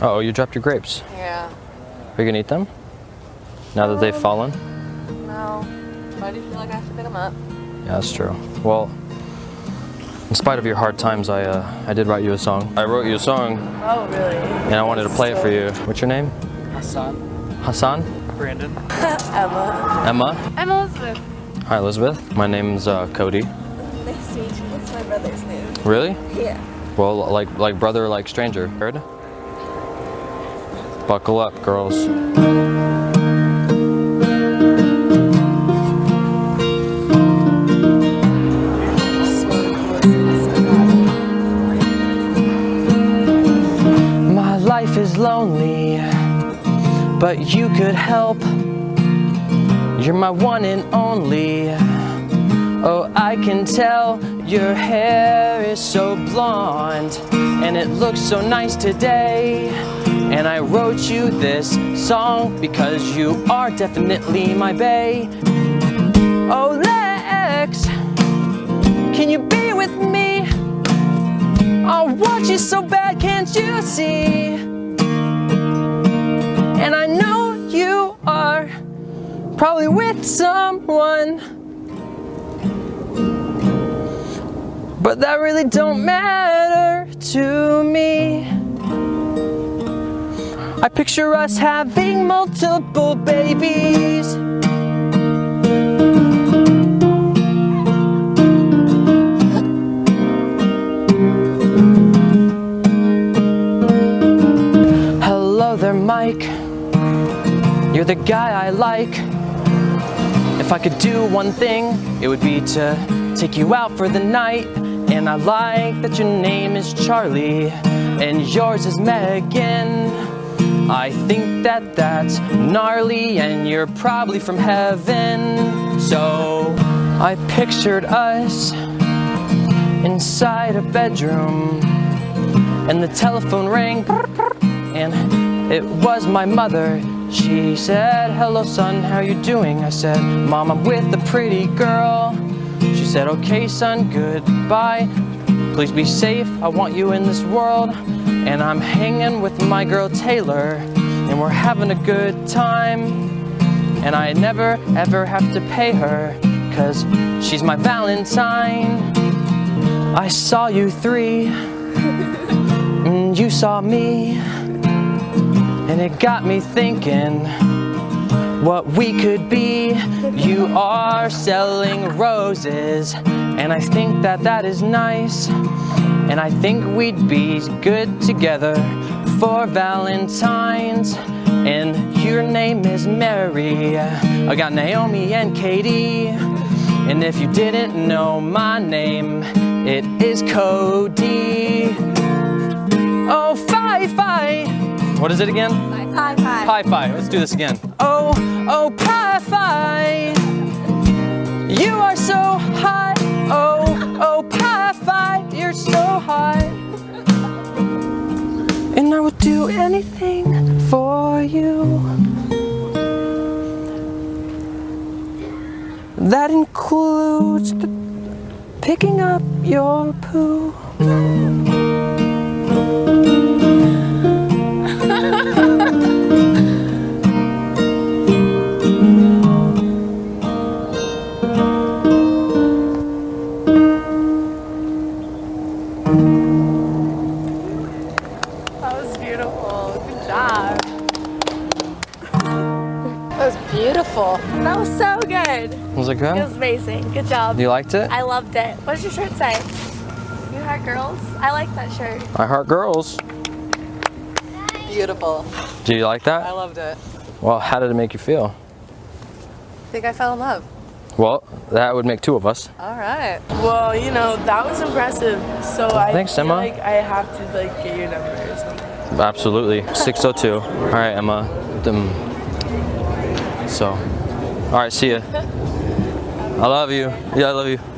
Uh oh, you dropped your grapes. Yeah. Are you gonna eat them? Now that they've fallen? No. But I do feel like I have to pick them up. Yeah, that's true. Well, in spite of your hard times, I uh, I did write you a song. I wrote you a song, Oh, really? and I wanted to play it for you. What's your name? Hassan. Hassan? Brandon. Emma. Emma? I'm Elizabeth. Hi, Elizabeth. My name's uh, Cody. Nice to meet you. What's my brother's name? Really? Yeah. Well, like like brother, like stranger. Heard? Buckle up, girls. My life is lonely, but you could help. You're my one and only. Oh, I can tell your hair is so blonde, and it looks so nice today. And I wrote you this song because you are definitely my bae. Oh, Lex, can you be with me? I want you so bad, can't you see? And I know you are probably with someone. But that really don't matter to me. I picture us having multiple babies. Hello there, Mike. You're the guy I like. If I could do one thing, it would be to take you out for the night. And I like that your name is Charlie and yours is Megan. I think that that's gnarly and you're probably from heaven. So I pictured us inside a bedroom and the telephone rang and it was my mother. She said, Hello, son, how you doing? I said, Mom, I'm with a pretty girl. She said, Okay, son, goodbye. Please be safe. I want you in this world. And I'm hanging with my girl Taylor, and we're having a good time. And I never ever have to pay her, cause she's my Valentine. I saw you three, and you saw me. And it got me thinking what we could be. You are selling roses, and I think that that is nice. And I think we'd be good together for Valentine's. And your name is Mary. I got Naomi and Katie. And if you didn't know my name, it is Cody. Oh, fi fi. What is it again? Hi, hi. Pi Fi. Let's do this again. Oh, oh, Pi Fi. You are so high. Oh, oh, Pi Fi. You're so high. And I would do anything for you. That includes picking up your poo. Was beautiful. That was so good. Was it good? It was amazing. Good job. You liked it? I loved it. What does your shirt say? You heart girls? I like that shirt. I heart girls. Beautiful. Do you like that? I loved it. Well, how did it make you feel? I think I fell in love. Well, that would make two of us. All right. Well, you know, that was impressive. So I Thanks, feel Emma. like I have to like get your number or something. Absolutely. 602. All right, Emma. Um, so, all right, see ya. I love you. Yeah, I love you.